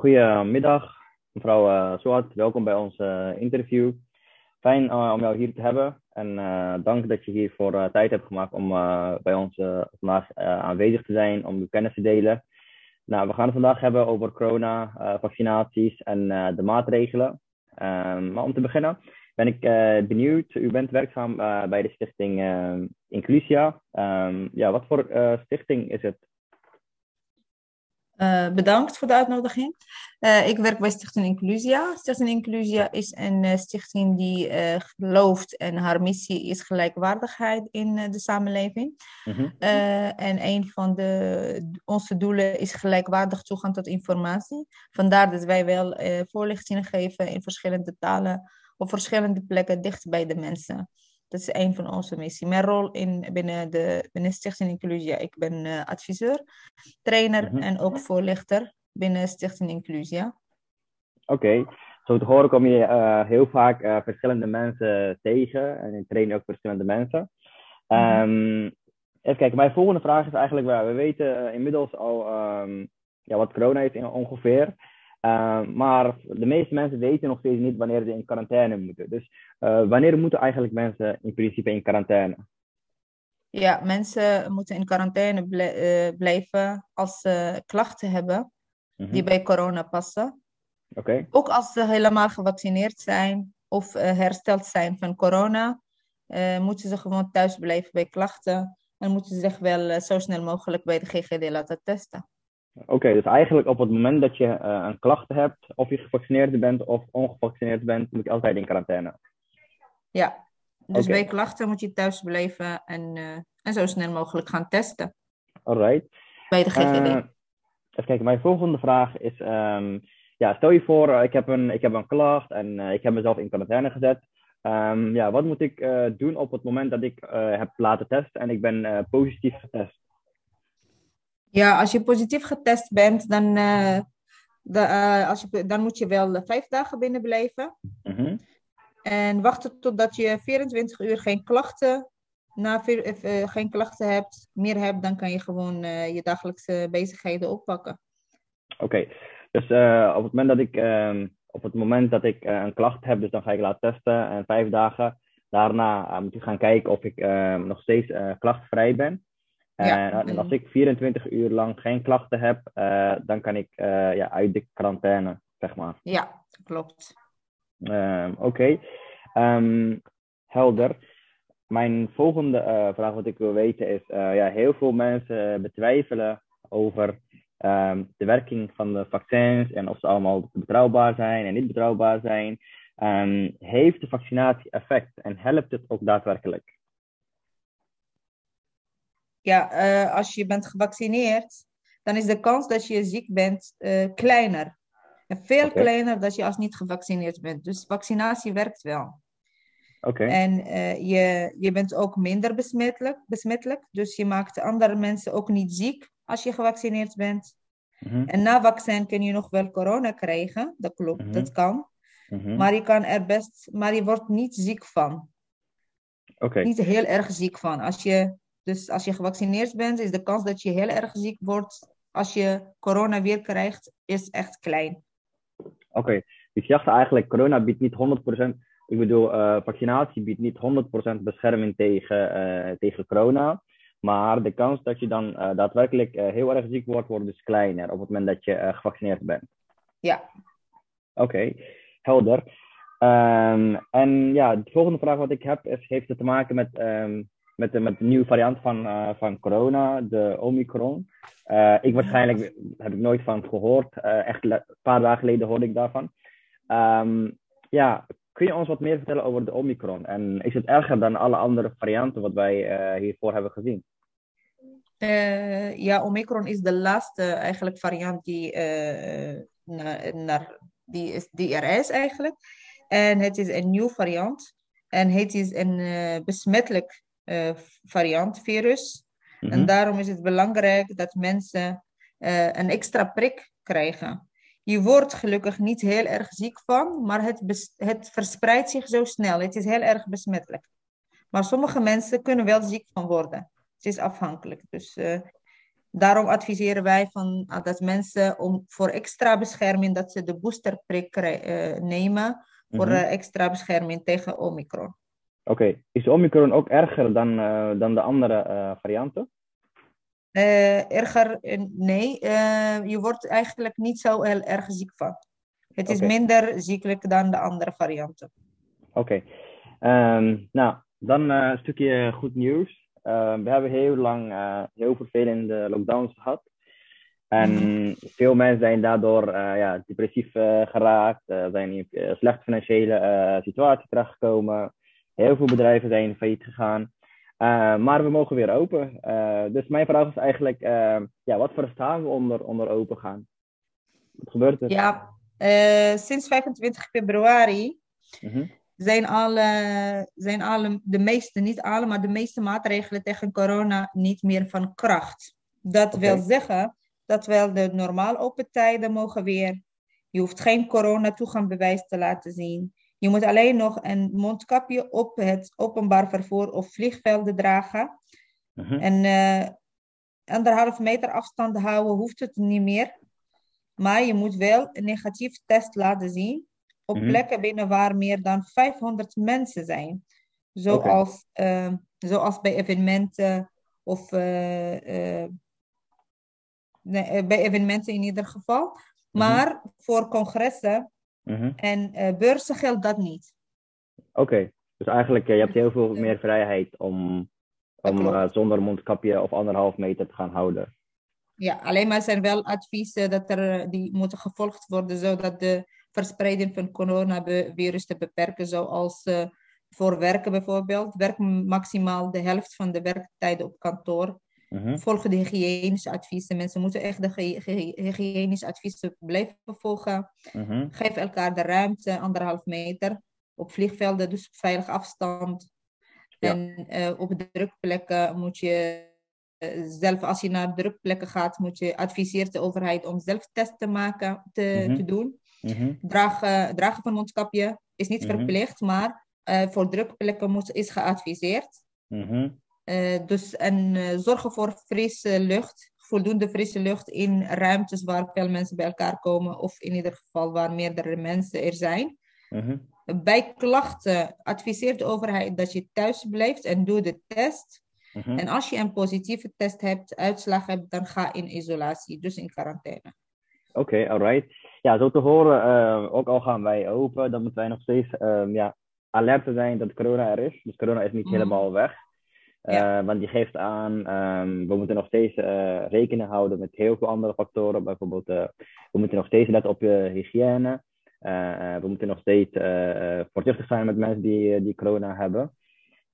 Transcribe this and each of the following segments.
Goedemiddag, mevrouw uh. Welkom bij ons uh, interview. Fijn uh, om jou hier te hebben en dank dat je hiervoor tijd hebt gemaakt om bij ons vandaag aanwezig te zijn, om uw kennis te delen. Nou, we gaan het vandaag hebben over corona, vaccinaties en de maatregelen. Um, maar om te beginnen ben ik benieuwd. U bent werkzaam bij de stichting Inclusia. Um, ja, wat voor stichting is het? Uh, bedankt voor de uitnodiging. Uh, ik werk bij Stichting Inclusia. Stichting Inclusia is een uh, stichting die gelooft en haar missie is gelijkwaardigheid in de samenleving. Mm en een van de, onze doelen is gelijkwaardig toegang tot informatie. Vandaar dat wij wel voorlichtingen geven in verschillende talen op verschillende plekken dicht bij de mensen. Dat is een van onze missies. Mijn rol in, binnen, de, binnen Stichting Inclusia, ik ben uh, adviseur, trainer mhm. en ook voorlichter binnen Stichting Inclusia. Oké, zo te horen kom je uh, heel vaak uh, verschillende mensen tegen en je traint ook verschillende mensen. Um, even kijken, mijn volgende vraag is eigenlijk waar. We weten inmiddels al um, ja, wat corona is ongeveer. Uh, maar de meeste mensen weten nog steeds niet wanneer ze in quarantaine moeten. Dus uh, wanneer moeten eigenlijk mensen in principe in quarantaine? Ja, mensen moeten in quarantaine uh, blijven als ze klachten hebben die mhm. bij corona passen. Okay. Ook als ze helemaal gevaccineerd zijn of hersteld zijn van corona, moeten ze gewoon thuis blijven bij klachten. En moeten ze zich wel zo snel mogelijk bij de GGD laten testen. Oké, dus eigenlijk op het moment dat je uh, een klacht hebt, of je gevaccineerd bent of ongevaccineerd bent, moet je altijd in quarantaine. Ja, dus bij klachten moet je thuis blijven en, uh, en zo snel mogelijk gaan testen. Alright. Bij de GGD. Uh, eh, even kijken, mijn volgende vraag is, um, ja, stel je voor, ik heb een, ik heb een klacht en ik heb mezelf in quarantaine gezet. Um, ja, wat moet ik doen op het moment dat ik heb laten testen en ik ben positief getest? Ja, als je positief getest bent, dan, uh, de, uh, als je, dan moet je wel vijf dagen binnen blijven. Mm -hmm. En wachten totdat je 24 uur geen klachten, na, uh, geen klachten hebt, meer hebt, dan kan je gewoon je dagelijkse bezigheden oppakken. Oké, okay. dus op het moment dat ik, ehm, op het moment dat ik een klacht heb, dus dan ga ik laten testen en vijf dagen. Daarna moet ik gaan kijken of ik ehm, nog steeds klachtvrij ben. Ja. En als ik 24 uur lang geen klachten heb, uh, dan kan ik uh, ja, uit de quarantaine, zeg maar. Ja, klopt. Um, Oké, okay. um, ehm, helder. Mijn volgende uh, vraag wat ik wil weten is, ja, heel veel mensen betwijfelen over um, de werking van de vaccins en of ze allemaal betrouwbaar zijn en niet betrouwbaar zijn. heeft de vaccinatie effect en helpt het ook daadwerkelijk? Ja, uh, als je bent gevaccineerd, dan is de kans dat je ziek bent uh, kleiner. En veel okay. kleiner dan je als niet gevaccineerd bent. Dus vaccinatie werkt wel. Oké. En uh, je, je bent ook minder besmettelijk, besmettelijk. Dus je maakt andere mensen ook niet ziek als je gevaccineerd bent. Mm -hmm. En na vaccin kun je nog wel corona krijgen. Dat klopt, mm -hmm. dat kan. Mm -hmm. Maar je kan er best, maar je wordt niet ziek van. Oké. Okay. Niet heel erg ziek van. Als je dus als je gevaccineerd bent, is de kans dat je heel erg ziek wordt als je corona weer krijgt, is echt klein. Oké, okay. dus je zegt eigenlijk, corona biedt niet 100%, ik bedoel, uh, vaccinatie biedt niet 100% bescherming tegen, uh, tegen corona. Maar de kans dat je dan uh, daadwerkelijk heel erg ziek wordt, wordt dus kleiner op het moment dat je gevaccineerd bent. Ja. Oké, okay. helder. Um, en ja, de volgende vraag wat ik heb is, heeft het te maken met um, met, de, met de nieuwe variant van, uh, van corona, de Omicron. Uh, ik waarschijnlijk heb ik nooit van gehoord. Uh, echt een paar dagen geleden hoorde ik daarvan. Um, ja, kun je ons wat meer vertellen over de Omicron? En is het erger dan alle andere varianten wat wij hiervoor hebben gezien? ja, Omicron is de laatste eigenlijk variant die, naar, naar, die, is, die er is eigenlijk. En het is een nieuw variant. En het is een besmettelijk variant virus. En mhm. daarom is het belangrijk dat mensen uh, een extra prik krijgen. Je wordt gelukkig niet heel erg ziek van, maar het, het verspreidt zich zo snel. Het is heel erg besmettelijk. Maar sommige mensen kunnen wel ziek van worden. Het is afhankelijk. Dus uh, Daarom adviseren wij van, dat mensen om voor extra bescherming dat ze de boosterprik nemen voor Mhm. extra bescherming tegen Omicron. Oké, is Omicron ook erger dan, eh, dan de andere eh, varianten? Eh, erger, nee, je wordt eigenlijk niet zo heel erg ziek van. Het is minder ziekelijk dan de andere varianten. Oké. Ehm, nou, dan een stukje goed nieuws. Eh, we hebben heel lang heel vervelende lockdowns gehad. En veel mensen zijn daardoor ja, depressief geraakt, zijn in een slechte financiële situatie terechtgekomen. Heel veel bedrijven zijn failliet gegaan. Eh, maar we mogen weer open. Eh, dus mijn vraag is eigenlijk, eh, ja, wat verstaan we onder, onder open gaan? Wat gebeurt er? Ja, sinds 25 februari Mhm. zijn, alle, zijn alle, de meeste, niet alle, maar de meeste maatregelen tegen corona niet meer van kracht. Dat wil zeggen dat wel de normaal open tijden mogen weer. Je hoeft geen corona-toegangbewijs te laten zien. Je moet alleen nog een mondkapje op het openbaar vervoer of vliegvelden dragen. Mhm. En eh, anderhalf meter afstand houden hoeft het niet meer. Maar je moet wel een negatief test laten zien op Mhm. plekken binnen waar meer dan 500 mensen zijn. Zoals, eh, zoals bij evenementen of eh, bij evenementen in ieder geval. Maar voor congressen Mhm. en eh, beurzen geldt dat niet. Oké, dus eigenlijk uh, je hebt heel veel meer vrijheid om, om uh, zonder mondkapje of anderhalf meter te gaan houden. Ja, alleen maar zijn wel adviezen dat er, die moeten gevolgd worden zodat de verspreiding van coronavirus te beperken, zoals uh, voor werken bijvoorbeeld. Werk maximaal de helft van de werktijden op kantoor. Mhm. Volg de hygiënische adviezen. Mensen moeten echt de hygiënische adviezen blijven volgen. Mhm. Geef elkaar de ruimte, anderhalf meter. Op vliegvelden, dus op veilige afstand. Ja. En uh, op drukplekken moet je uh, zelf, als je naar drukplekken gaat, moet je adviseert de overheid om zelf testen te maken, te, Mhm. te doen. Dragen, dragen van mondkapje is niet verplicht, maar uh, voor drukplekken moet, is geadviseerd. Uh, dus en uh, zorgen voor frisse lucht, voldoende frisse lucht in ruimtes waar veel mensen bij elkaar komen, of in ieder geval waar meerdere mensen er zijn. Mhm. Bij klachten adviseert de overheid dat je thuis blijft en doe de test. Mhm. En als je een positieve test hebt, uitslag hebt, dan ga in isolatie, dus in quarantaine. Oké, okay, alright. Ja, zo te horen, uh, ook al gaan wij open, dan moeten wij nog steeds um, ja, alert zijn dat corona er is. Dus corona is niet Mm. helemaal weg. Uh, Ja. Want die geeft aan, um, we moeten nog steeds uh, rekening houden met heel veel andere factoren. Bijvoorbeeld, uh, we moeten nog steeds letten op je hygiëne. We moeten nog steeds voorzichtig zijn met mensen die, die corona hebben.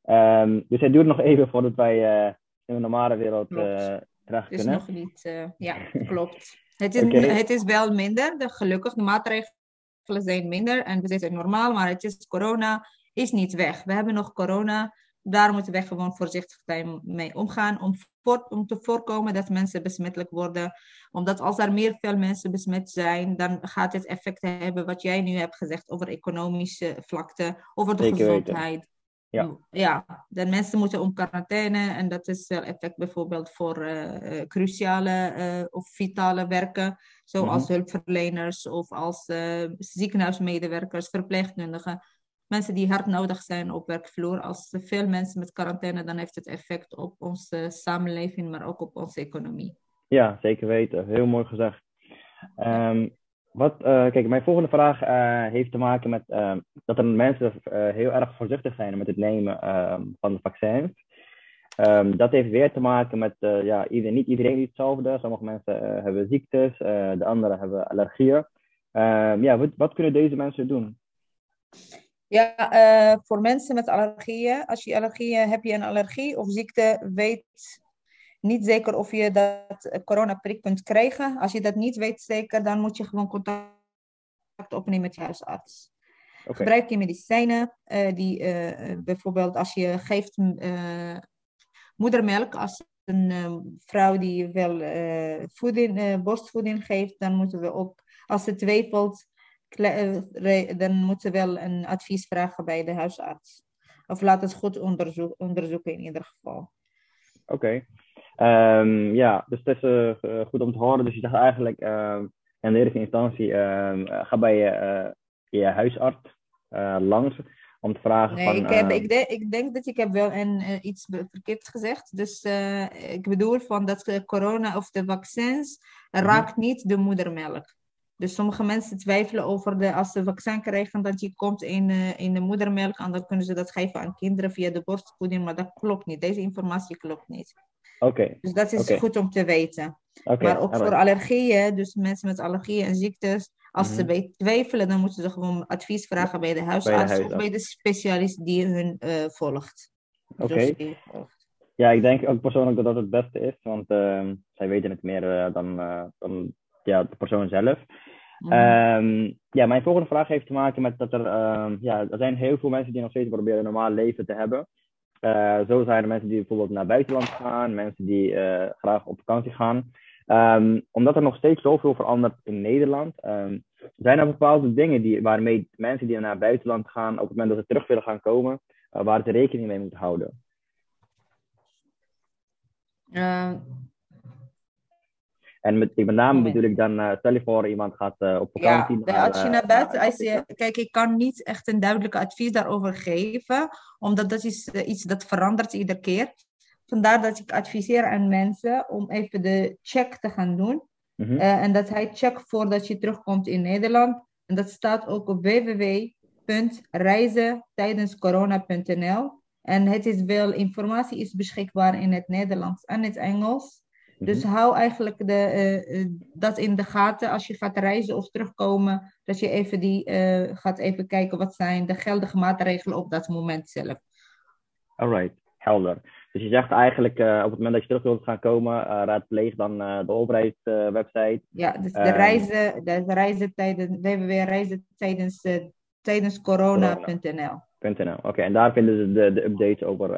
Um, dus het duurt nog even voordat wij in de normale wereld terecht Het is kunnen. nog niet, ja, klopt. Het is, het is wel minder, de, gelukkig, de maatregelen zijn minder en we zitten normaal, maar het is corona is niet weg. We hebben nog corona, daar moeten we gewoon voorzichtig mee omgaan om, voor, om te voorkomen dat mensen besmettelijk worden. Omdat als er meer veel mensen besmet zijn, dan gaat het effect hebben wat jij nu hebt gezegd over economische vlakte, over de Zeker weten. gezondheid. Ja. ja, de mensen moeten om quarantaine en dat is wel effect bijvoorbeeld voor uh, cruciale uh, of vitale werken, zoals Mhm. hulpverleners of als uh, ziekenhuismedewerkers, verpleegkundigen. Mensen die hard nodig zijn op werkvloer. Als veel mensen met quarantaine, dan heeft het effect op onze samenleving, maar ook op onze economie. Ja, zeker weten. Heel mooi gezegd. Um, wat, uh, kijk, mijn volgende vraag uh, heeft te maken met uh, dat er mensen heel erg voorzichtig zijn met het nemen ehm, van de vaccins. Um, dat heeft weer te maken met, ja, niet iedereen is hetzelfde. Sommige mensen hebben ziektes, de anderen hebben allergieën. Ehm, ja, wat, wat kunnen deze mensen doen? Ja, uh, voor mensen met allergieën, als je allergieën heb je een allergie of ziekte, weet niet zeker of je dat coronaprik kunt krijgen. Als je dat niet weet zeker, dan moet je gewoon contact opnemen met je huisarts. Okay. Gebruik je medicijnen, uh, die uh, bijvoorbeeld als je geeft moedermelk, als een vrouw die wel voeding, borstvoeding geeft, dan moeten we ook, als het twijfelt, dan moeten we wel een advies vragen bij de huisarts. Of laat het goed onderzoek, onderzoeken in ieder geval. Oké. Okay. Ehm, ja, dus het is goed om te horen. Dus je dacht eigenlijk in de eerste instantie, ga bij je, je huisarts langs om te vragen nee, van... Ik, heb, ik denk dat ik heb wel een, iets verkeerd gezegd. Dus ik bedoel van dat corona of de vaccins mhm. raakt niet de moedermelk. Dus sommige mensen twijfelen over de, als ze vaccin krijgen, dat die komt in, uh, in de moedermelk en dan kunnen ze dat geven aan kinderen via de borstvoeding, maar dat klopt niet. Deze informatie klopt niet. Oké. Dus dat is goed om te weten. Maar ook voor allergieën, dus mensen met allergieën en ziektes, als ze mhm. bij twijfelen, dan moeten ze gewoon advies vragen bij de huisarts, of bij de specialist die hun uh, volgt. Oké. Ja, ik denk ook persoonlijk dat dat het beste is, want uh, zij weten het meer uh, dan, dan ja, de persoon zelf. Mhm. Ehm, ja, mijn volgende vraag heeft te maken met dat er, um, ja, er zijn heel veel mensen die nog steeds proberen een normaal leven te hebben. Uh, zo zijn er mensen die bijvoorbeeld naar buitenland gaan, mensen die uh, graag op vakantie gaan. Um, omdat er nog steeds zoveel verandert in Nederland, zijn er bepaalde dingen die, waarmee mensen die naar het buitenland gaan, op het moment dat ze terug willen gaan komen, uh, waar ze rekening mee moeten houden? En met, met name bedoel ik dan, uh, stel je voor, iemand gaat uh, op vakantie. Ja, als je naar buiten, als je, kijk, ik kan niet echt een duidelijke advies daarover geven, omdat dat is uh, iets dat verandert iedere keer. Vandaar dat ik adviseer aan mensen om even de check te gaan doen. Mm -hmm. en dat heet check voordat je terugkomt in Nederland. En dat staat ook op www.reizentijdenscorona.nl. En het is wel, informatie is beschikbaar in het Nederlands en het Engels. Dus mhm. hou eigenlijk de, uh, dat in de gaten als je gaat reizen of terugkomen. Dat je even die, uh, gaat even kijken wat zijn de geldige maatregelen op dat moment zelf. Alright, helder. Dus je zegt eigenlijk op het moment dat je terug wilt gaan komen, raadpleeg dan de overheidswebsite. ja, dus de ehm, reizen, de tijdens, tijdens, tijdens corona.nl. Corona. Oké, en daar vinden ze de, de updates over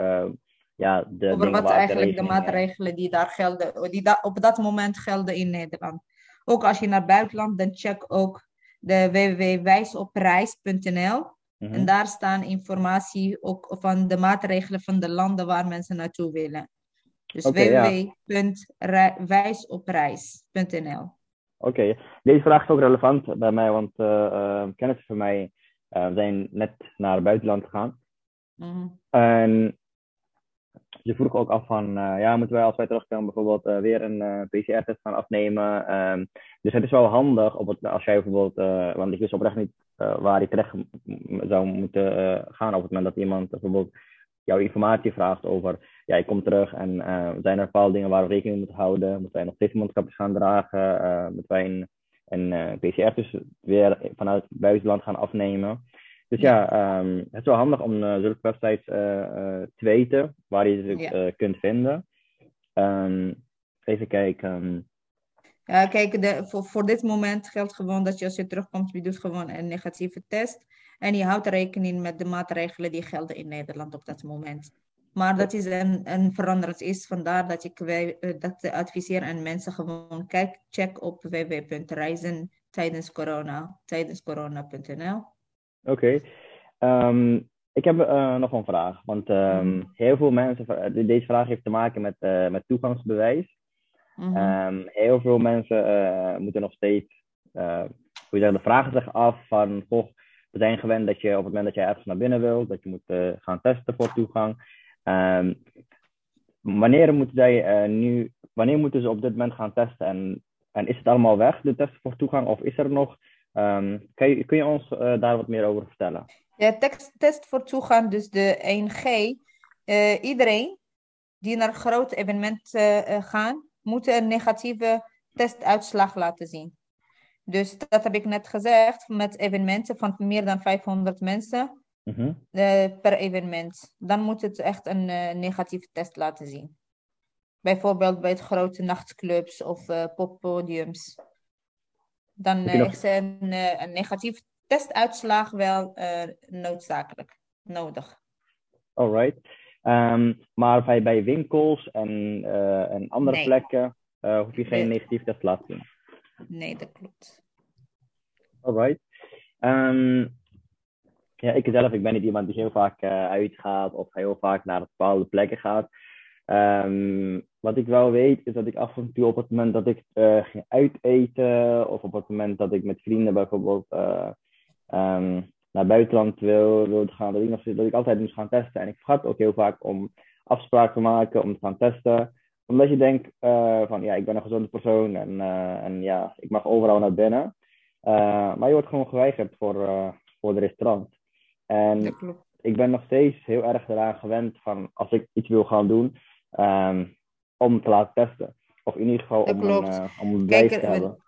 ja, de over wat eigenlijk de maatregelen die daar gelden, die da op dat moment gelden in Nederland. Ook als je naar buitenland, dan check ook de www.wijsopreis.nl. Mm En daar staan informatie ook van de maatregelen van de landen waar mensen naartoe willen. Dus okay, www.wijsopreis.nl. Oké, deze vraag is ook relevant bij mij, want uh, uh, kennissen van mij uh, zijn net naar het buitenland gegaan. Mm En je vroeg ook af van, uh, ja, moeten wij als wij terugkomen bijvoorbeeld uh, weer een uh, PCR-test gaan afnemen? Um, dus het is wel handig op het, als jij bijvoorbeeld, want ik wist oprecht niet waar je terecht zou moeten gaan op het moment dat iemand bijvoorbeeld jouw informatie vraagt over, ja, ik kom terug en zijn er bepaalde dingen waar we rekening mee moeten houden? Moeten wij nog steeds mondkapjes gaan dragen? moeten wij een, een PCR-test weer vanuit het buitenland gaan afnemen? Dus ja, um, het is wel handig om uh, zulke websites uh, uh, te weten waar je ze ja. kunt vinden. Um, even kijken. Ja, kijk, de, voor, voor dit moment geldt gewoon dat je als je terugkomt, je doet gewoon een negatieve test. En je houdt rekening met de maatregelen die gelden in Nederland op dat moment. Maar dat is een, een veranderend is. Vandaar dat ik dat adviseer aan mensen gewoon kijk, check op www.reizen tijdens corona, tijdens corona.nl. Oké. Um, ik heb uh, nog een vraag. Want um, heel veel mensen, deze vraag heeft te maken met, uh, met toegangsbewijs. Mm -hmm. um, heel veel mensen uh, moeten nog steeds, hoe je zegt, de vragen zich af van, goh, we zijn gewend dat je op het moment dat je ergens naar binnen wilt, dat je moet gaan testen voor toegang. wanneer moeten zij nu, wanneer moeten ze op dit moment gaan testen? En, en is het allemaal weg, de testen voor toegang, of is er nog Um, kun, je, kun je ons uh, daar wat meer over vertellen? Test voor toegang, dus de 1G. Uh, eh, iedereen die naar grote evenementen uh, gaan, moet een negatieve testuitslag laten zien. Dus dat heb ik net gezegd, met evenementen van meer dan 500 mensen mm -hmm. per evenement. Dan moet het echt een negatieve test laten zien. Bijvoorbeeld bij het grote nachtclubs of poppodiums dan uh, is een, uh, een negatief testuitslag wel uh, noodzakelijk nodig. Alright. Um, maar bij, bij winkels en, en andere nee. plekken hoef je geen nee. negatief test te laten zien? Nee, dat klopt. Alright. Um, ja, ik zelf, ik ben niet iemand die heel vaak uitgaat of heel vaak naar bepaalde plekken gaat. Ehm, wat ik wel weet, is dat ik af en toe op het moment dat ik uh, ging uiteten, of op het moment dat ik met vrienden bijvoorbeeld uh, um, naar buitenland wil, wil gaan, dat ik, nog, dat ik altijd moest gaan testen. En ik vergat ook heel vaak om afspraken te maken, om te gaan testen. Omdat je denkt uh, van, ja, ik ben een gezonde persoon en, en ja, ik mag overal naar binnen. maar je wordt gewoon geweigerd voor, voor de restaurant. En ik ben nog steeds heel erg eraan gewend van, als ik iets wil gaan doen, um, om te laten testen. Of in ieder geval om een, uh, om een te hebben.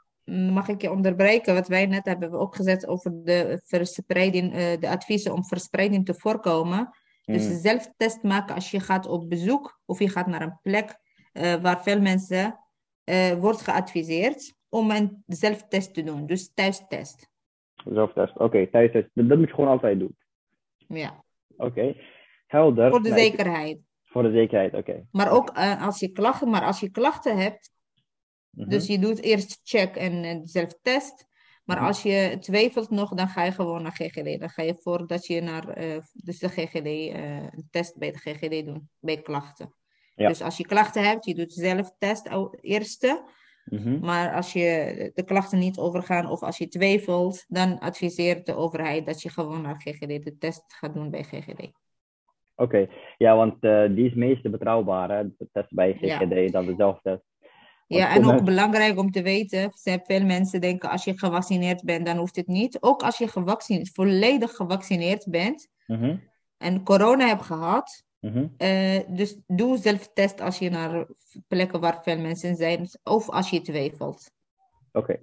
Mag ik je onderbreken? Wat wij net hebben ook gezet over de verspreiding, uh, de adviezen om verspreiding te voorkomen. Dus mm. zelftest maken als je gaat op bezoek of je gaat naar een plek uh, waar veel mensen wordt geadviseerd om een zelftest te doen. Dus thuistest. Zelftest, oké, okay, thuistest. Dat, dat, moet je gewoon altijd doen. Ja. Oké, okay. helder. Voor de nou, zekerheid. Voor de zekerheid, oké. Maar ook uh, als je klachten, maar als je klachten hebt, mm -hmm. dus je doet eerst check en uh, zelf test. Maar mm -hmm. als je twijfelt nog, dan ga je gewoon naar GGD. Dan ga je voordat je naar uh, dus de GGD, een test bij de GGD doen, bij klachten. Ja. Dus als je klachten hebt, je doet zelf test eerste. Mm -hmm. Maar als je de klachten niet overgaan of als je twijfelt, dan adviseert de overheid dat je gewoon naar GGD de test gaat doen bij GGD. Oké, okay. ja, want uh, die is meest betrouwbaar, hè? de test bij GGD, ja. dan de zelftest. Ja, en ook belangrijk om te weten, veel mensen denken als je gevaccineerd bent, dan hoeft het niet. Ook als je gevaccineerd, volledig gevaccineerd bent mm -hmm. en corona hebt gehad, mm -hmm. uh, dus doe zelftest als je naar plekken waar veel mensen zijn, of als je twijfelt. Oké, okay.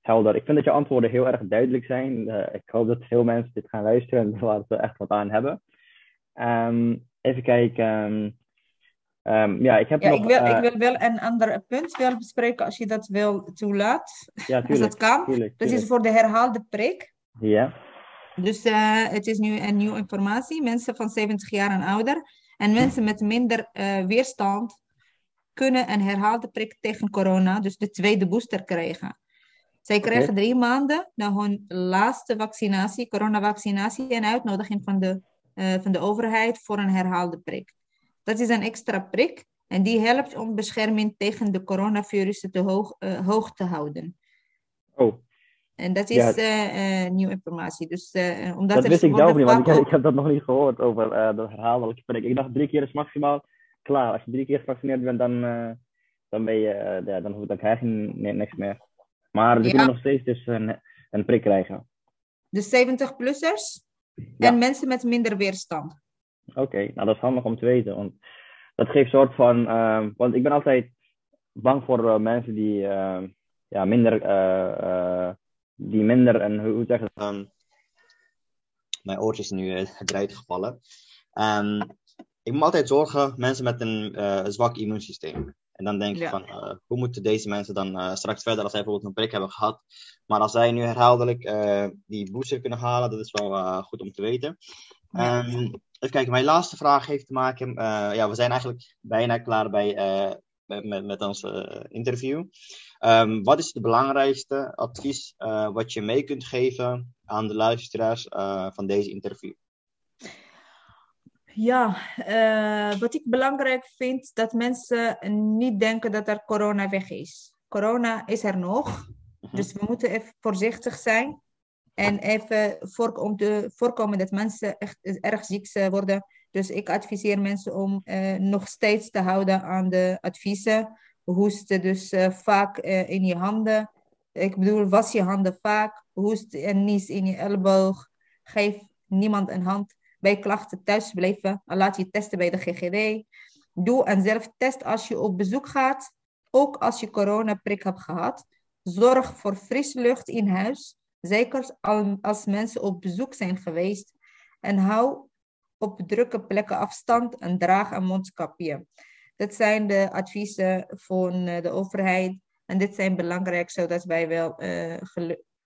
helder. Ik vind dat je antwoorden heel erg duidelijk zijn. Uh, ik hoop dat veel mensen dit gaan luisteren en waar ze echt wat aan hebben. Um, even kijken. Um, ja, ik heb ja, nog... Ik wil, uh, ik wil wel een ander punt wel bespreken als je dat wil toelaat. Ja, tuurlijk. Als dat kan. Tuurlijk, dat is voor de herhaalde prik. Ja. Dus uh, het is nu een nieuwe informatie. Mensen van 70 jaar en ouder en mensen met minder uh, weerstand kunnen een herhaalde prik tegen corona, dus de tweede booster, krijgen. Zij krijgen okay. drie maanden na hun laatste vaccinatie, coronavaccinatie, en uitnodiging van de van de overheid voor een herhaalde prik. Dat is een extra prik en die helpt om bescherming tegen de coronavirussen te hoog, uh, hoog te houden. Oh. En dat is ja. uh, nieuwe informatie. Dus, omdat dat wist ik zelf niet, want ik, ik, heb dat nog niet gehoord over de herhaaldelijke prik. Ik dacht drie keer is maximaal klaar. Als je drie keer gevaccineerd bent, dan, dan, ben je, ja, dan, dan krijg je niks meer. Maar ze ja. kunnen nog steeds dus een, een prik krijgen. De 70-plussers? Ja. En mensen met minder weerstand. Oké, okay, nou dat is handig om te weten. Want dat geeft soort van. Uh, want ik ben altijd bang voor uh, mensen die uh, ja, minder. die minder en hoe zeg je het? Um, mijn oortje is nu eruit gevallen. Um, ik moet altijd zorgen mensen met een zwak immuunsysteem. En dan denk ik ja. van, uh, hoe moeten deze mensen dan uh, straks verder als zij bijvoorbeeld een prik hebben gehad. Maar als zij nu herhaaldelijk uh, die booster kunnen halen, dat is wel goed om te weten. Ja. Um, even kijken, mijn laatste vraag heeft te maken, ja, we zijn eigenlijk bijna klaar bij, met, met, met ons interview. Um, wat is het belangrijkste advies wat je mee kunt geven aan de luisteraars van deze interview? Ja, uh, wat ik belangrijk vind, dat mensen niet denken dat er corona weg is. Corona is er nog, dus we moeten even voorzichtig zijn. En even voor, om te voorkomen dat mensen echt erg ziek worden. Dus ik adviseer mensen om uh, nog steeds te houden aan de adviezen. Hoesten dus uh, vaak in je handen. Ik bedoel, was je handen vaak. Hoest en nies in je elleboog. Geef niemand een hand bij klachten thuis blijven. Laat je testen bij de GGD. Doe een zelftest als je op bezoek gaat. Ook als je coronaprik hebt gehad. Zorg voor frisse lucht in huis. Zeker als mensen op bezoek zijn geweest. En hou op drukke plekken afstand en draag een mondkapje. Dat zijn de adviezen van eh, de overheid. En dit zijn belangrijk zodat wij wel uh,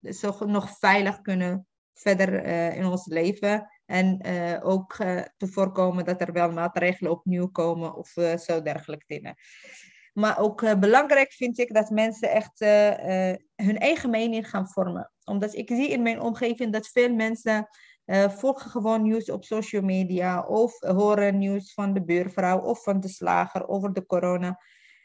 zo nog veilig kunnen verder uh, in ons leven. En uh, ook uh, te voorkomen dat er wel maatregelen opnieuw komen of uh, zo dergelijke dingen. Maar ook belangrijk vind ik dat mensen echt hun eigen mening gaan vormen. Omdat ik zie in mijn omgeving dat veel mensen volg gewoon nieuws op social media of horen nieuws van de buurvrouw of van de slager over de corona.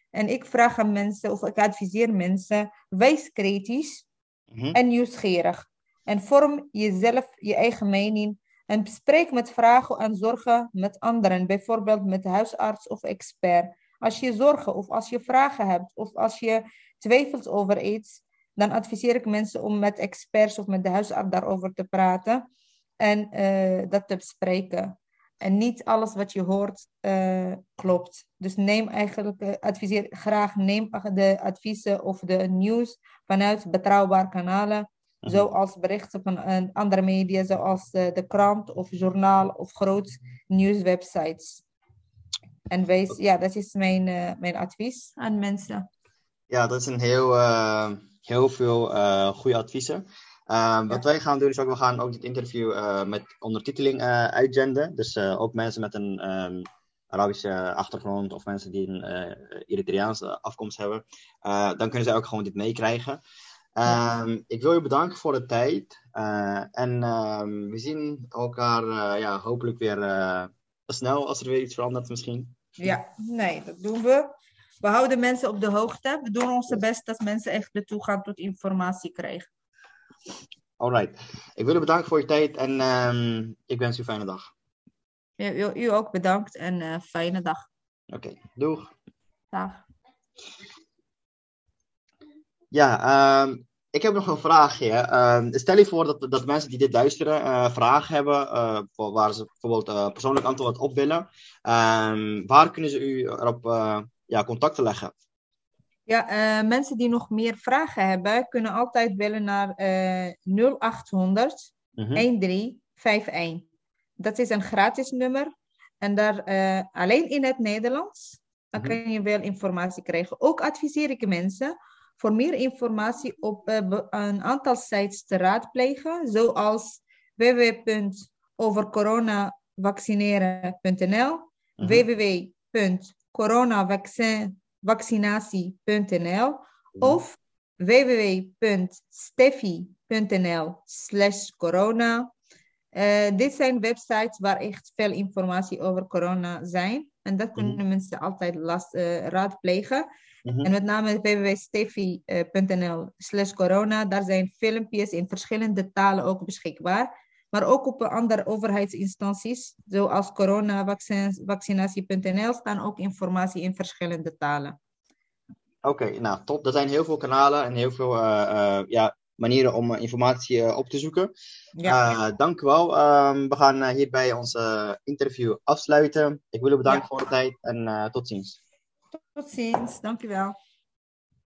En ik vraag aan mensen, of ik adviseer mensen, wees kritisch mhm. en nieuwsgierig. En vorm jezelf je eigen mening en bespreek met vragen en zorgen met anderen, bijvoorbeeld met huisarts of expert. Als je zorgen of als je vragen hebt of als je twijfelt over iets, dan adviseer ik mensen om met experts of met de huisarts daarover te praten en uh, dat te bespreken. En niet alles wat je hoort uh, klopt. Dus neem eigenlijk, uh, adviseer graag, neem de adviezen of de nieuws vanuit betrouwbare kanalen. Mhm. Zoals berichten van andere media, zoals de krant of journaal of groot nieuwswebsites. En wees, ja, dat is mijn, mijn advies aan mensen. Ja, dat is een heel, heel veel goede adviezen. Uh, wat wij gaan doen is ook, we gaan ook dit interview uh, met ondertiteling uh, uitzenden. Dus ook mensen met een um, Arabische achtergrond of mensen die een Eritreaanse afkomst hebben. dan kunnen zij ook gewoon dit meekrijgen. Um, ik wil je bedanken voor de tijd. en um, we zien elkaar ja, hopelijk weer snel als er weer iets verandert misschien. Ja, nee, dat doen we. We houden mensen op de hoogte. We doen ons best dat mensen echt de toegang tot informatie krijgen. Alright. Ik wil u bedanken voor je tijd en ehm, ik wens u een fijne dag. Ja, u, u ook bedankt en fijne dag. Oké, doeg. Dag. Ja, um, ik heb nog een vraagje. Um, stel je voor dat, dat mensen die dit luisteren uh, vragen hebben, uh, voor waar ze bijvoorbeeld persoonlijk antwoord op willen. waar kunnen ze u erop ja, contact leggen? Ja, mensen die nog meer vragen hebben, kunnen altijd bellen naar uh, 0800 mm 1351. Dat is een gratis nummer. En daar alleen in het Nederlands. Dan -hmm. kan je wel informatie krijgen. Ook adviseer ik mensen voor meer informatie op uh, een aantal sites te raadplegen, zoals www.overcoronavaccineren.nl, mm -hmm. www.coronavaccin vaccinatie.nl of www.steffi.nl slash corona. Uh, dit zijn websites waar echt veel informatie over corona zijn. En dat kunnen mm mensen altijd last, uh, raadplegen. Mm -hmm. En met name www.steffi.nl slash corona. Daar zijn filmpjes in verschillende talen ook beschikbaar. Maar ook op andere overheidsinstanties, zoals coronavaccinatie.nl, staan ook informatie in verschillende talen. Oké, nou top. Er zijn heel veel kanalen en heel veel uh, uh, ja, manieren om uh, informatie op te zoeken. Ja. dank u wel. Um, we gaan hierbij ons interview afsluiten. Ik wil u bedanken ja. voor de tijd en tot ziens. Tot ziens, dank u wel.